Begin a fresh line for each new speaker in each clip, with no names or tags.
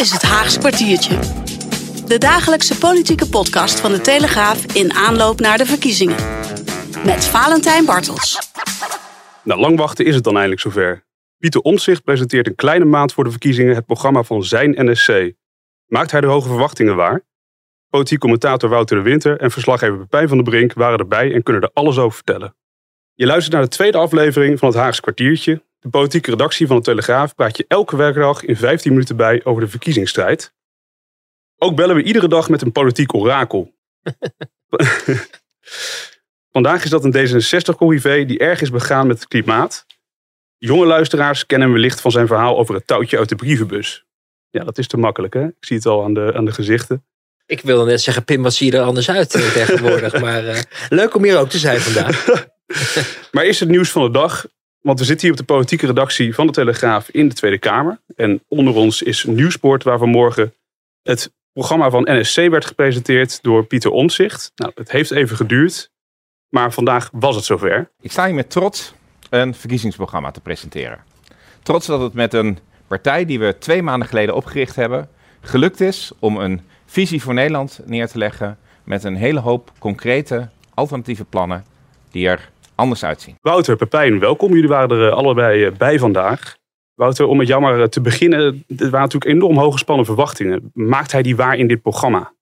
is het Haags kwartiertje. De dagelijkse politieke podcast van de Telegraaf in aanloop naar de verkiezingen. Met Valentijn Bartels.
Na lang wachten is het dan eindelijk zover. Pieter Omtzigt presenteert een kleine maand voor de verkiezingen het programma van zijn NSC. Maakt hij de hoge verwachtingen waar? Politiek commentator Wouter de Winter en verslaggever Pepijn van der Brink waren erbij en kunnen er alles over vertellen. Je luistert naar de tweede aflevering van het Haagse kwartiertje. De politieke redactie van de Telegraaf praat je elke werkdag in 15 minuten bij over de verkiezingsstrijd. Ook bellen we iedere dag met een politiek orakel. Vandaag is dat een D66-corrivé die erg is begaan met het klimaat. Jonge luisteraars kennen hem wellicht van zijn verhaal over het touwtje uit de brievenbus. Ja, dat is te makkelijk hè. Ik zie het al aan de, aan de gezichten.
Ik wilde net zeggen, Pim, wat zie je er anders uit eh, tegenwoordig. Maar eh, leuk om hier ook te zijn vandaag.
Maar is het nieuws van de dag? Want we zitten hier op de politieke redactie van de Telegraaf in de Tweede Kamer. En onder ons is Nieuwsport, waar vanmorgen het programma van NSC werd gepresenteerd door Pieter Omtzigt. Nou, het heeft even geduurd, maar vandaag was het zover.
Ik sta hier met trots een verkiezingsprogramma te presenteren. Trots dat het met een partij die we twee maanden geleden opgericht hebben, gelukt is om een visie voor Nederland neer te leggen met een hele hoop concrete alternatieve plannen die er anders uitzien.
Wouter, Pepijn, welkom. Jullie waren er eh, allebei eh, bij vandaag. Wouter, om met jou maar eh, te beginnen. Er waren natuurlijk enorm hoge gespannen verwachtingen. Maakt hij die waar in dit programma?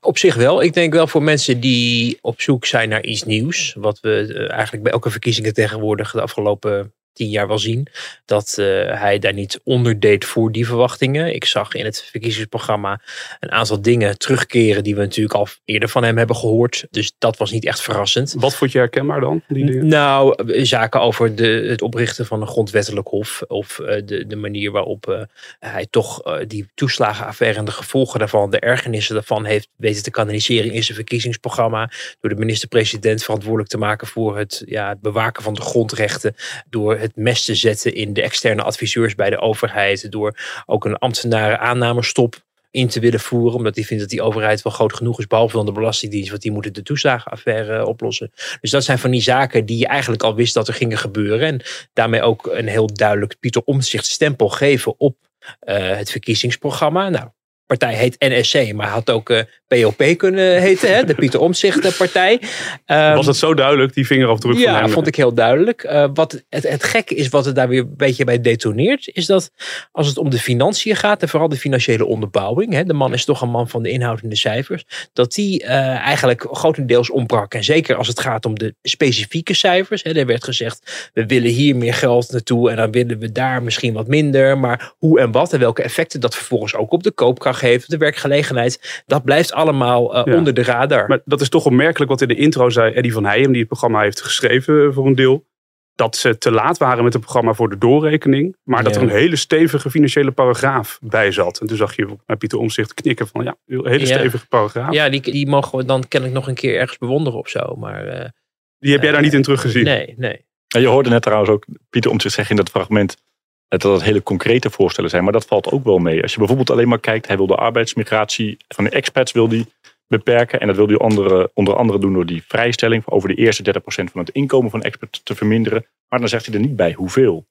Op zich wel. Ik denk wel voor mensen die op zoek zijn naar iets nieuws. Wat we eigenlijk bij elke verkiezingen tegenwoordig de afgelopen tien jaar wel zien. Dat eh, hij daar niet onder deed voor die verwachtingen. Ik zag in het verkiezingsprogramma een aantal dingen terugkeren die we natuurlijk al eerder van hem hebben gehoord. Dus dat was niet echt verrassend.
Wat vond je herkenbaar dan? Die dingen?
Nou, eh, zaken over de, het oprichten van een grondwettelijk hof. Of eh, de, de manier waarop hij toch die toeslagenaffaire en de gevolgen daarvan, de ergernissen daarvan heeft weten te kanaliseren in zijn verkiezingsprogramma. Door de minister-president verantwoordelijk te maken voor het, ja, het bewaken van de grondrechten. Door het mes te zetten in de externe adviseurs bij de overheid. Door ook een ambtenaren aannamestop in te willen voeren. Omdat hij vindt dat die overheid wel groot genoeg is. Behalve dan de Belastingdienst. Want die moeten de toeslagenaffaire oplossen. Dus dat zijn van die zaken die je eigenlijk al wist dat er gingen gebeuren. En daarmee ook een heel duidelijk Pieter Omtzigt stempel geven op eh, het verkiezingsprogramma. Nou, partij heet NSC, maar had ook eh, POP kunnen heten, hè? de Pieter Omtzigt partij. Ehm,
Was het zo duidelijk, die vingerafdruk van
ja,
hem?
vond ik heel duidelijk. Eh, wat het, het gekke is, wat het daar weer een beetje bij detoneert, is dat als het om de financiën gaat, en vooral de financiële onderbouwing, hè, de man is toch een man van de inhoud en de cijfers, dat die eh, eigenlijk grotendeels ontbrak. En zeker als het gaat om de specifieke cijfers. Hè, er werd gezegd, we willen hier meer geld naartoe en dan willen we daar misschien wat minder. Maar hoe en wat en welke effecten dat vervolgens ook op de koopkracht heeft, de werkgelegenheid, dat blijft allemaal eh,
Ja.
onder de radar.
Maar dat is toch opmerkelijk wat in de intro zei Eddie van Heijem, die het programma heeft geschreven eh, voor een deel. Dat ze te laat waren met het programma voor de doorrekening. Maar dat
Ja.
er een hele stevige financiële paragraaf bij zat. En toen zag je naar Pieter Omzicht knikken van ja, een hele
Ja.
stevige paragraaf.
Ja, die, die mogen we dan kennelijk nog een keer ergens bewonderen of zo. Maar eh,
Die heb jij daar niet in teruggezien.
nee, nee.
En je hoorde net trouwens ook Pieter om zich zeggen in dat fragment dat het hele concrete voorstellen zijn. Maar dat valt ook wel mee. Als je bijvoorbeeld alleen maar kijkt, hij wil de arbeidsmigratie van de expats wil die beperken. En dat wil hij andere, onder andere doen door die vrijstelling over de eerste 30% van het inkomen van expats te verminderen. Maar dan zegt hij er niet bij hoeveel.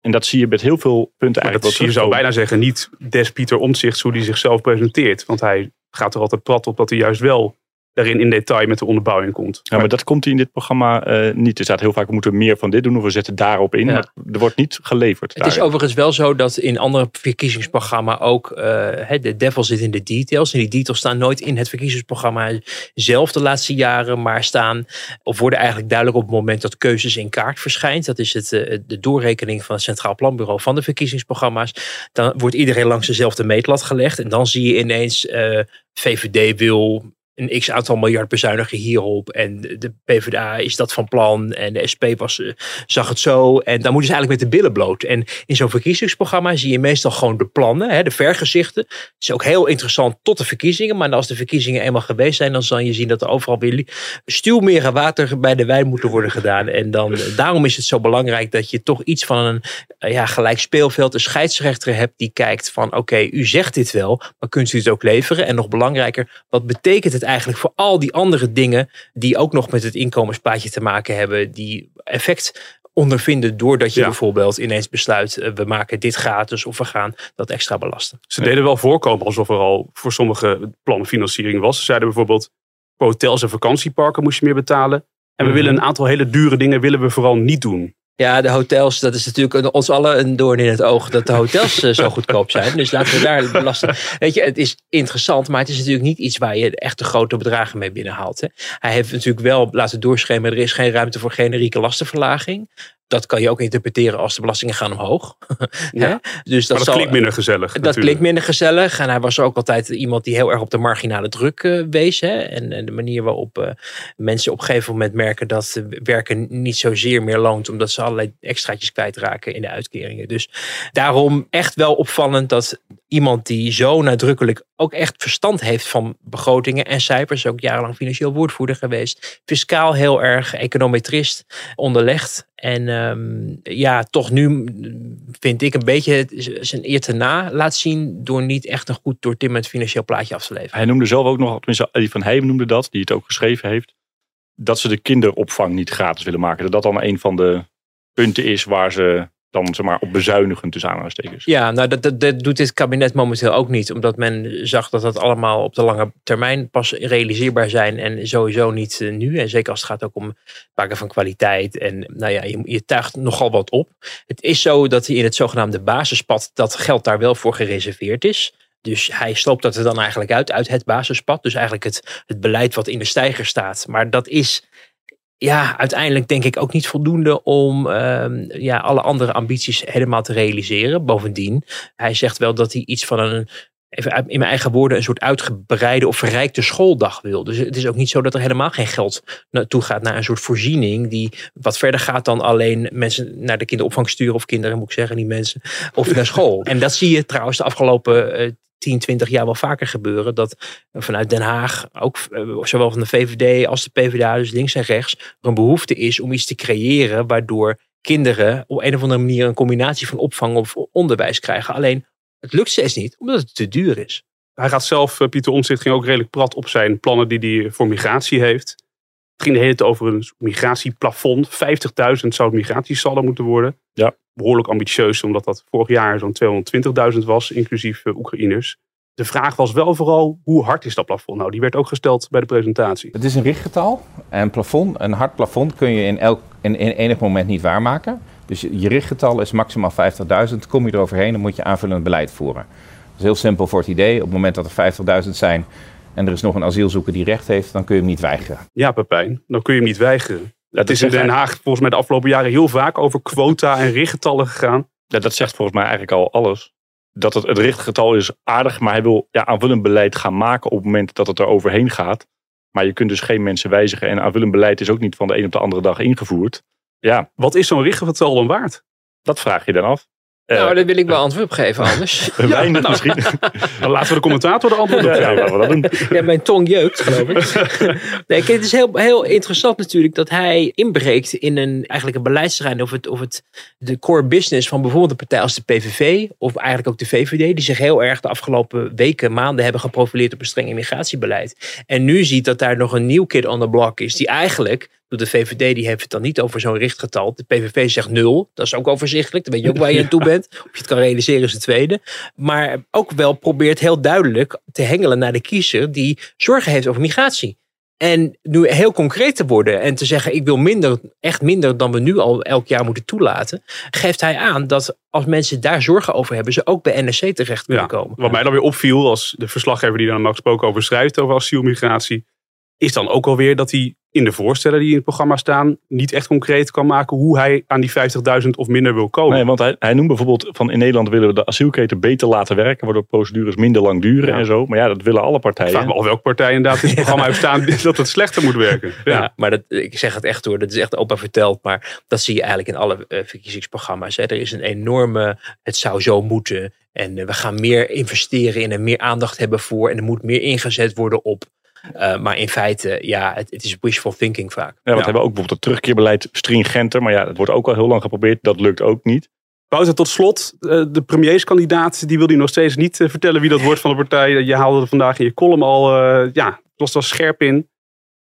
En dat zie je met heel veel punten
Maar
eigenlijk
dat je zou bijna zeggen niet des Pieter Omtzigt hoe hij zichzelf presenteert. Want hij gaat er altijd prat op dat hij juist wel daarin in detail met de onderbouwing komt.
Ja, maar dat komt hij in dit programma eh, niet. Er staat heel vaak, we moeten meer van dit doen of we zetten daarop in.
Ja.
Maar er wordt niet geleverd.
Het is overigens wel zo dat in andere verkiezingsprogramma ook eh, hè, de devil zit in de details. En die details staan nooit in het verkiezingsprogramma zelf de laatste jaren, maar staan of worden eigenlijk duidelijk op het moment dat keuzes in kaart verschijnt. Dat is het, eh, de doorrekening van het Centraal Planbureau van de verkiezingsprogramma's. Dan wordt iedereen langs dezelfde meetlat gelegd. En dan zie je ineens eh, VVD wil een x aantal miljard bezuinigen hierop. En de PvdA is dat van plan. En de SP was, eh, zag het zo. En dan moeten ze eigenlijk met de billen bloot. En in zo'n verkiezingsprogramma zie je meestal gewoon de plannen, hè, de vergezichten. Het is ook heel interessant tot de verkiezingen. Maar als de verkiezingen eenmaal geweest zijn, dan zal je zien dat er overal weer stuwmeren water bij de wijn moeten worden gedaan. En dan, daarom is het zo belangrijk dat je toch iets van een eh, ja, gelijk speelveld, een scheidsrechter hebt die kijkt van oké, u zegt dit wel, maar kunt u het ook leveren? En nog belangrijker, wat betekent het eigenlijk voor al die andere dingen die ook nog met het inkomensplaatje te maken hebben, die effect ondervinden doordat je
Ja.
bijvoorbeeld ineens besluit, eh, we maken dit gratis of we gaan dat extra belasten.
Ze deden wel voorkomen alsof er al voor sommige plannen financiering was. Ze zeiden bijvoorbeeld, voor hotels en vakantieparken moest je meer betalen. En we
Mhm.
willen een aantal hele dure dingen willen we vooral niet doen.
Ja, de hotels, dat is natuurlijk ons allen een doorn in het oog dat de hotels eh, zo goedkoop zijn. Dus laten we daar belasten. Weet je, het is interessant, maar het is natuurlijk niet iets waar je echt de grote bedragen mee binnenhaalt. Hè. Hij heeft natuurlijk wel laten doorschemeren, er is geen ruimte voor generieke lastenverlaging. Dat kan je ook interpreteren als de belastingen gaan omhoog.
Ja.
Dus dat,
maar dat
zal,
klinkt minder gezellig
dat
natuurlijk.
klinkt minder gezellig. En hij was ook altijd iemand die heel erg op de marginale druk eh, wees. Hè? En, en de manier waarop eh, mensen op een gegeven moment merken dat werken niet zozeer meer loont. Omdat ze allerlei extraatjes kwijtraken in de uitkeringen. Dus daarom echt wel opvallend dat iemand die zo nadrukkelijk ook echt verstand heeft van begrotingen en cijfers. Ook jarenlang financieel woordvoerder geweest. Fiscaal heel erg econometrist onderlegd. En ehm, ja, toch nu vind ik een beetje zijn eer te na laat zien door niet echt een goed doortimmend financieel plaatje af te leveren.
Hij noemde zelf ook nog, tenminste die van Heem noemde dat, die het ook geschreven heeft, dat ze de kinderopvang niet gratis willen maken. Dat dat dan een van de punten is waar ze dan zeg maar, op bezuinigen tussen aanhalingstekens.
Ja, nou dat, dat, doet dit kabinet momenteel ook niet. Omdat men zag dat dat allemaal op de lange termijn pas realiseerbaar zijn. En sowieso niet eh, nu. En zeker als het gaat ook om het maken van kwaliteit. En nou ja, je, je tuigt nogal wat op. Het is zo dat in het zogenaamde basispad dat geld daar wel voor gereserveerd is. Dus hij sloopt dat er dan eigenlijk uit, uit het basispad. Dus eigenlijk het, het beleid wat in de stijger staat. Maar dat is ja, uiteindelijk denk ik ook niet voldoende om ehm, ja, alle andere ambities helemaal te realiseren. Bovendien, hij zegt wel dat hij iets van een, even in mijn eigen woorden, een soort uitgebreide of verrijkte schooldag wil. Dus het is ook niet zo dat er helemaal geen geld naartoe gaat naar een soort voorziening die wat verder gaat dan alleen mensen naar de kinderopvang sturen of kinderen, moet ik zeggen, niet mensen, of naar school. En dat zie je trouwens de afgelopen eh, 10, 20 jaar wel vaker gebeuren. Dat vanuit Den Haag, ook eh, zowel van de VVD als de PvdA, dus links en rechts, er een behoefte is om iets te creëren waardoor kinderen op een of andere manier een combinatie van opvang of onderwijs krijgen. Alleen het lukt steeds niet, omdat het te duur is.
Hij gaat zelf, eh, Pieter Omtzigt, ging ook redelijk prat op zijn plannen die hij voor migratie heeft. Het ging de hele tijd over een migratieplafond. 50.000 zou het migratiesaldo moeten worden.
Ja.
Behoorlijk ambitieus, omdat dat vorig jaar zo'n 220.000 was, inclusief eh, Oekraïners. De vraag was wel vooral, hoe hard is dat plafond? Nou, die werd ook gesteld bij de presentatie.
Het is een richtgetal. Een plafond, een hard plafond kun je in, elk, in, in enig moment niet waarmaken. Dus je, je richtgetal is maximaal 50.000. Kom je er overheen, dan moet je aanvullend beleid voeren. Dat is heel simpel voor het idee. Op het moment dat er 50.000 zijn en er is nog een asielzoeker die recht heeft, dan kun je hem niet weigeren.
Ja, Pepijn, dan kun je hem niet weigeren.
dat
Het is in Den Haag volgens mij de afgelopen jaren heel vaak over quota en richtgetallen gegaan.
Ja, dat zegt volgens mij eigenlijk al alles. Dat het, het richtgetal is aardig, maar hij wil ja, aanvullend beleid gaan maken op het moment dat het er overheen gaat. Maar je kunt dus geen mensen wijzigen. En aanvullend beleid is ook niet van de een op de andere dag ingevoerd. Ja,
Wat is zo'n richtgetal dan waard?
dat vraag je dan af. Eh,
nou, daar wil ik wel antwoord op geven anders.
weinig
nou.
misschien.
Dan laten we de commentator de antwoord op
ja, ja,
geven.
dat doen.
Ja, mijn tong jeukt, geloof ik. nee, kijk, het is heel, heel interessant natuurlijk dat hij inbreekt in een, eigenlijk een beleidsterrein of, het, of het, de core business van bijvoorbeeld een partij als de PVV of eigenlijk ook de VVD, die zich heel erg de afgelopen weken, maanden hebben geprofileerd op een streng immigratiebeleid. En nu ziet dat daar nog een nieuw kid on the block is, die eigenlijk, de VVD, die heeft het dan niet over zo'n richtgetal. De PVV zegt nul, dat is ook overzichtelijk, dan weet je ook waar je aan toe bent. Of je het kan realiseren is de tweede. Maar ook wel probeert heel duidelijk te hengelen naar de kiezer die zorgen heeft over migratie. En nu heel concreet te worden en te zeggen: ik wil minder, echt minder dan we nu al elk jaar moeten toelaten, geeft hij aan dat als mensen daar zorgen over hebben, ze ook bij NRC terecht kunnen
Ja,
komen.
Wat mij dan weer opviel als de verslaggever die daar normaal gesproken over schrijft over asielmigratie, is dan ook alweer dat hij in de voorstellen die in het programma staan niet echt concreet kan maken hoe hij aan die 50.000 of minder wil komen.
Nee, want hij, hij noemt bijvoorbeeld van in Nederland willen we de asielketen beter laten werken, waardoor procedures minder lang duren
Ja.
en zo. Maar ja, dat willen alle
Ik
partijen.
vraag me welke partij inderdaad in het programma heeft staan dat het slechter moet werken. Ja.
Ja, maar dat, ik zeg het echt hoor, dat is echt opa verteld. Maar dat zie je eigenlijk in alle eh, verkiezingsprogramma's. Hè. Er is een enorme, het zou zo moeten. En eh, we gaan meer investeren in en meer aandacht hebben voor. En er moet meer ingezet worden op. Eh, maar in feite, ja, het, het is wishful thinking vaak.
Ja, want
Ja.
we hebben ook bijvoorbeeld het terugkeerbeleid stringenter. Maar ja, dat wordt ook al heel lang geprobeerd. Dat lukt ook niet.
Wouter, tot slot, eh, de premierskandidaat, die wil hij nog steeds niet eh, vertellen wie dat wordt van de partij. Je haalde er vandaag in je column al, eh, ja, het was er scherp in.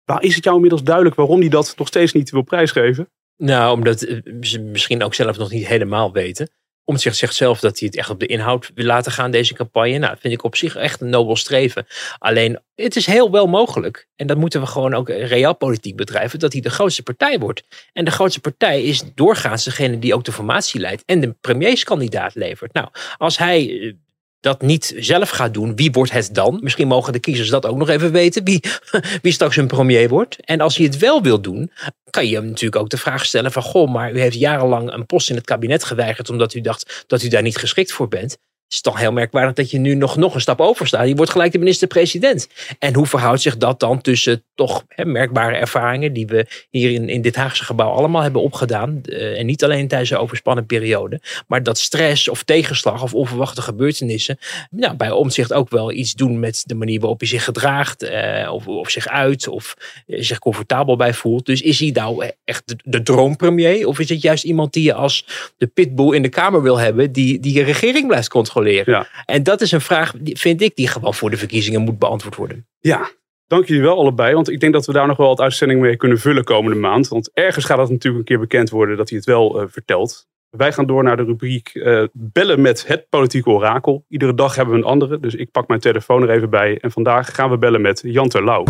Waar is het jou inmiddels duidelijk waarom hij dat nog steeds niet wil prijsgeven?
Nou, omdat ze misschien ook zelf nog niet helemaal weten. Omtzigt zegt zelf dat hij het echt op de inhoud wil laten gaan, deze campagne. Nou, dat vind ik op zich echt een nobel streven. Alleen, het is heel wel mogelijk, en dat moeten we gewoon ook realpolitiek bedrijven, dat hij de grootste partij wordt. En de grootste partij is doorgaans degene die ook de formatie leidt en de premierskandidaat levert. Nou, als hij eh, dat niet zelf gaat doen, wie wordt het dan? Misschien mogen de kiezers dat ook nog even weten, wie, wie straks hun premier wordt. En als hij het wel wil doen, kan je hem natuurlijk ook de vraag stellen van... goh, maar u heeft jarenlang een post in het kabinet geweigerd... omdat u dacht dat u daar niet geschikt voor bent. Het is toch heel merkwaardig dat je nu nog, nog een stap over staat. Je wordt gelijk de minister-president. En hoe verhoudt zich dat dan tussen toch hè, merkbare ervaringen... die we hier in, in dit Haagse gebouw allemaal hebben opgedaan... Uh, en niet alleen tijdens de overspannen periode... maar dat stress of tegenslag of onverwachte gebeurtenissen... Nou, bij omzicht ook wel iets doen met de manier waarop je zich gedraagt... Uh, of, of zich uit of uh, zich comfortabel bij voelt. Dus is hij nou echt de, de droompremier? Of is het juist iemand die je als de pitbull in de Kamer wil hebben... die, die je regering blijft controleren?
Ja.
En dat is een vraag, vind ik, die gewoon voor de verkiezingen moet beantwoord worden.
Ja, dank jullie wel allebei. Want ik denk dat we daar nog wel wat uitzending mee kunnen vullen komende maand. Want ergens gaat het natuurlijk een keer bekend worden dat hij het wel uh, vertelt. Wij gaan door naar de rubriek uh, bellen met het politieke orakel. Iedere dag hebben we een andere, dus ik pak mijn telefoon er even bij. En vandaag gaan we bellen met Jan Terlouw.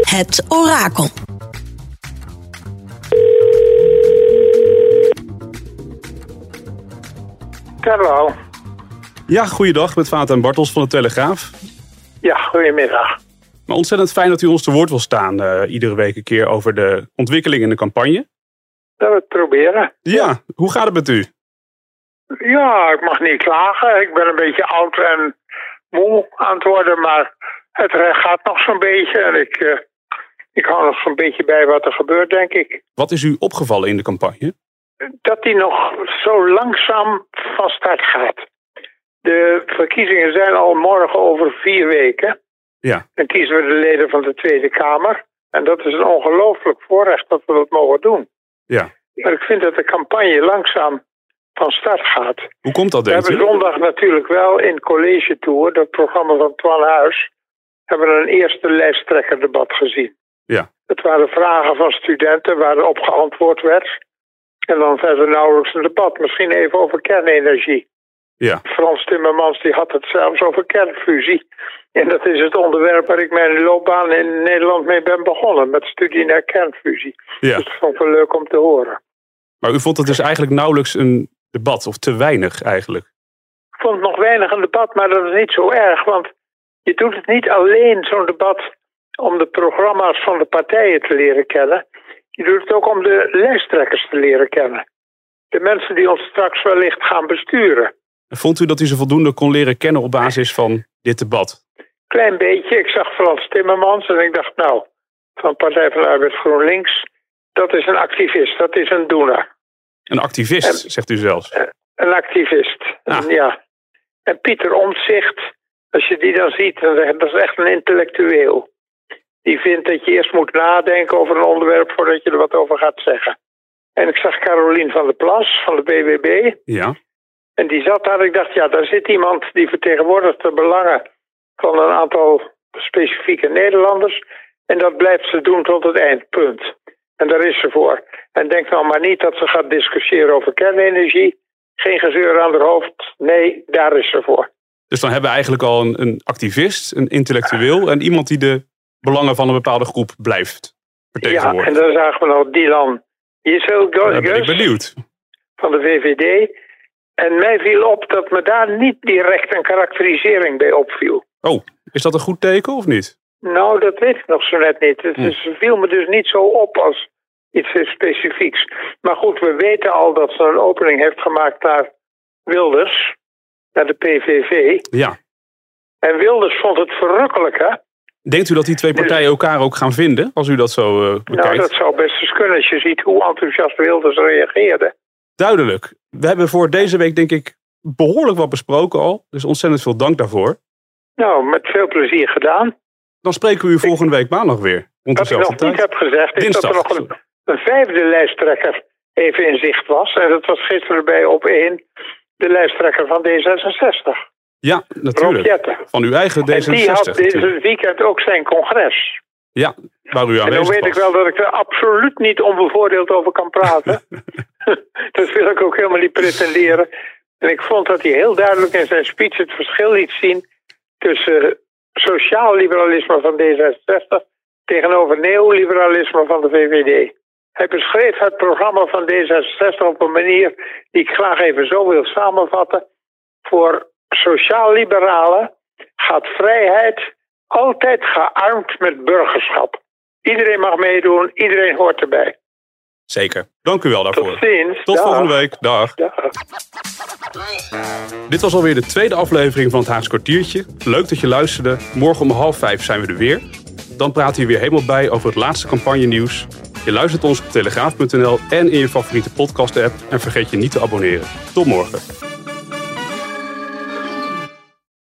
Het orakel.
Hallo.
Ja, goeiedag met Vaat Bartels van de Telegraaf.
Ja, goedemiddag.
Maar ontzettend fijn dat u ons te woord wil staan uh, iedere week een keer over de ontwikkeling in de campagne.
Dat we het proberen.
Ja, hoe gaat het met u?
Ja, ik mag niet klagen. Ik ben een beetje oud en moe aan het worden, maar het gaat nog zo'n beetje. En ik, uh, ik hou nog zo'n beetje bij wat er gebeurt, denk ik.
Wat is u opgevallen in de campagne?
Dat die nog zo langzaam van start gaat. De verkiezingen zijn al morgen over vier weken.
Ja.
Dan kiezen we de leden van de Tweede Kamer. En dat is een ongelooflijk voorrecht dat we dat mogen doen.
Ja.
Maar ik vind dat de campagne langzaam van start gaat.
Hoe komt dat,
We
denkt
hebben zondag natuurlijk wel in College Tour, dat programma van Twan Huis, hebben we een eerste lijsttrekkerdebat gezien.
Ja.
Het waren vragen van studenten waar op geantwoord werd. En dan verder nauwelijks een debat. Misschien even over kernenergie.
Ja.
Frans Timmermans die had het zelfs over kernfusie. En dat is het onderwerp waar ik mijn loopbaan in Nederland mee ben begonnen. Met studie naar kernfusie.
Ja.
Dus dat vond ik wel leuk om te horen.
Maar u vond het dus eigenlijk nauwelijks een debat, of te weinig eigenlijk?
Ik vond het nog weinig een debat, maar dat is niet zo erg. Want je doet het niet alleen, zo'n debat, om de programma's van de partijen te leren kennen. Je doet het ook om de lijsttrekkers te leren kennen. De mensen die ons straks wellicht gaan besturen.
Vond u dat u ze voldoende kon leren kennen op basis van dit debat?
Klein beetje. Ik zag Frans Timmermans en ik dacht, nou, van Partij van de Arbeid GroenLinks, dat is een activist, dat is een doener.
Een activist,
En-
zegt u zelfs.
Een activist,
Ah.
ja. En Pieter Omtzigt, als je die dan ziet, dat is echt een intellectueel. Die vindt dat je eerst moet nadenken over een onderwerp voordat je er wat over gaat zeggen. En ik zag Carolien van der Plas van de BBB.
Ja.
En die zat daar. Ik dacht, ja, daar zit iemand die vertegenwoordigt de belangen van een aantal specifieke Nederlanders. En dat blijft ze doen tot het eindpunt. En daar is ze voor. En denk nou maar niet dat ze gaat discussiëren over kernenergie. Geen gezeur aan haar hoofd. Nee, daar is ze voor.
Dus dan hebben we eigenlijk al een, een activist, een intellectueel en iemand die de belangen van een bepaalde groep blijft
Ja,
vertegenwoordigen.
en dan zagen we nog Dylan
Dan ben ik benieuwd.
van de VVD. En mij viel op dat me daar niet direct een karakterisering bij opviel.
Oh, is dat een goed teken of niet?
Nou, dat weet ik nog zo net niet. Het
Hm.
is, viel me dus niet zo op als iets specifieks. Maar goed, we weten al dat ze een opening heeft gemaakt naar Wilders, naar de PVV.
Ja.
En Wilders vond het verrukkelijk, hè?
Denkt u dat die twee partijen elkaar ook gaan vinden, als u dat zo eh,
Nou,
bekijkt?
dat zou best eens kunnen als je ziet hoe enthousiast Wilders reageerde.
Duidelijk. We hebben voor deze week denk ik behoorlijk wat besproken al. Dus ontzettend veel dank daarvoor.
Nou, met veel plezier gedaan.
Dan spreken we u volgende week maandag weer. Rond
Wat ik nog niet heb gezegd is
Dinsdag.
dat er nog een, een vijfde lijsttrekker even in zicht was. En dat was gisteren bij op één de lijsttrekker van D66,
Ja, natuurlijk. Van uw eigen
En die had
D66.
dit weekend ook zijn congres.
Ja, waar u
En
aanwezig
dan weet ik wel dat ik er absoluut niet onbevoordeeld over kan praten. dat wil ik ook helemaal niet pretenderen. En ik vond dat hij heel duidelijk in zijn speech het verschil liet zien tussen sociaal liberalisme van D66 tegenover neoliberalisme van de VVD. Hij beschreef het programma van D66 op een manier die ik graag even zo wil samenvatten. Voor sociaal-liberalen gaat vrijheid altijd gearmd met burgerschap. Iedereen mag meedoen, iedereen hoort erbij.
Zeker. Dank u wel
Tot
daarvoor.
ziens.
Tot
Dag.
volgende week. Dag.
Dag.
Dit was alweer de tweede aflevering van het Haagse kwartiertje. Leuk dat je luisterde. Morgen om half vijf zijn we er weer. Dan praten we weer helemaal bij over het laatste campagne nieuws. Je luistert ons op telegraaf.nl en in je favoriete podcast app. En vergeet je niet te abonneren. Tot morgen.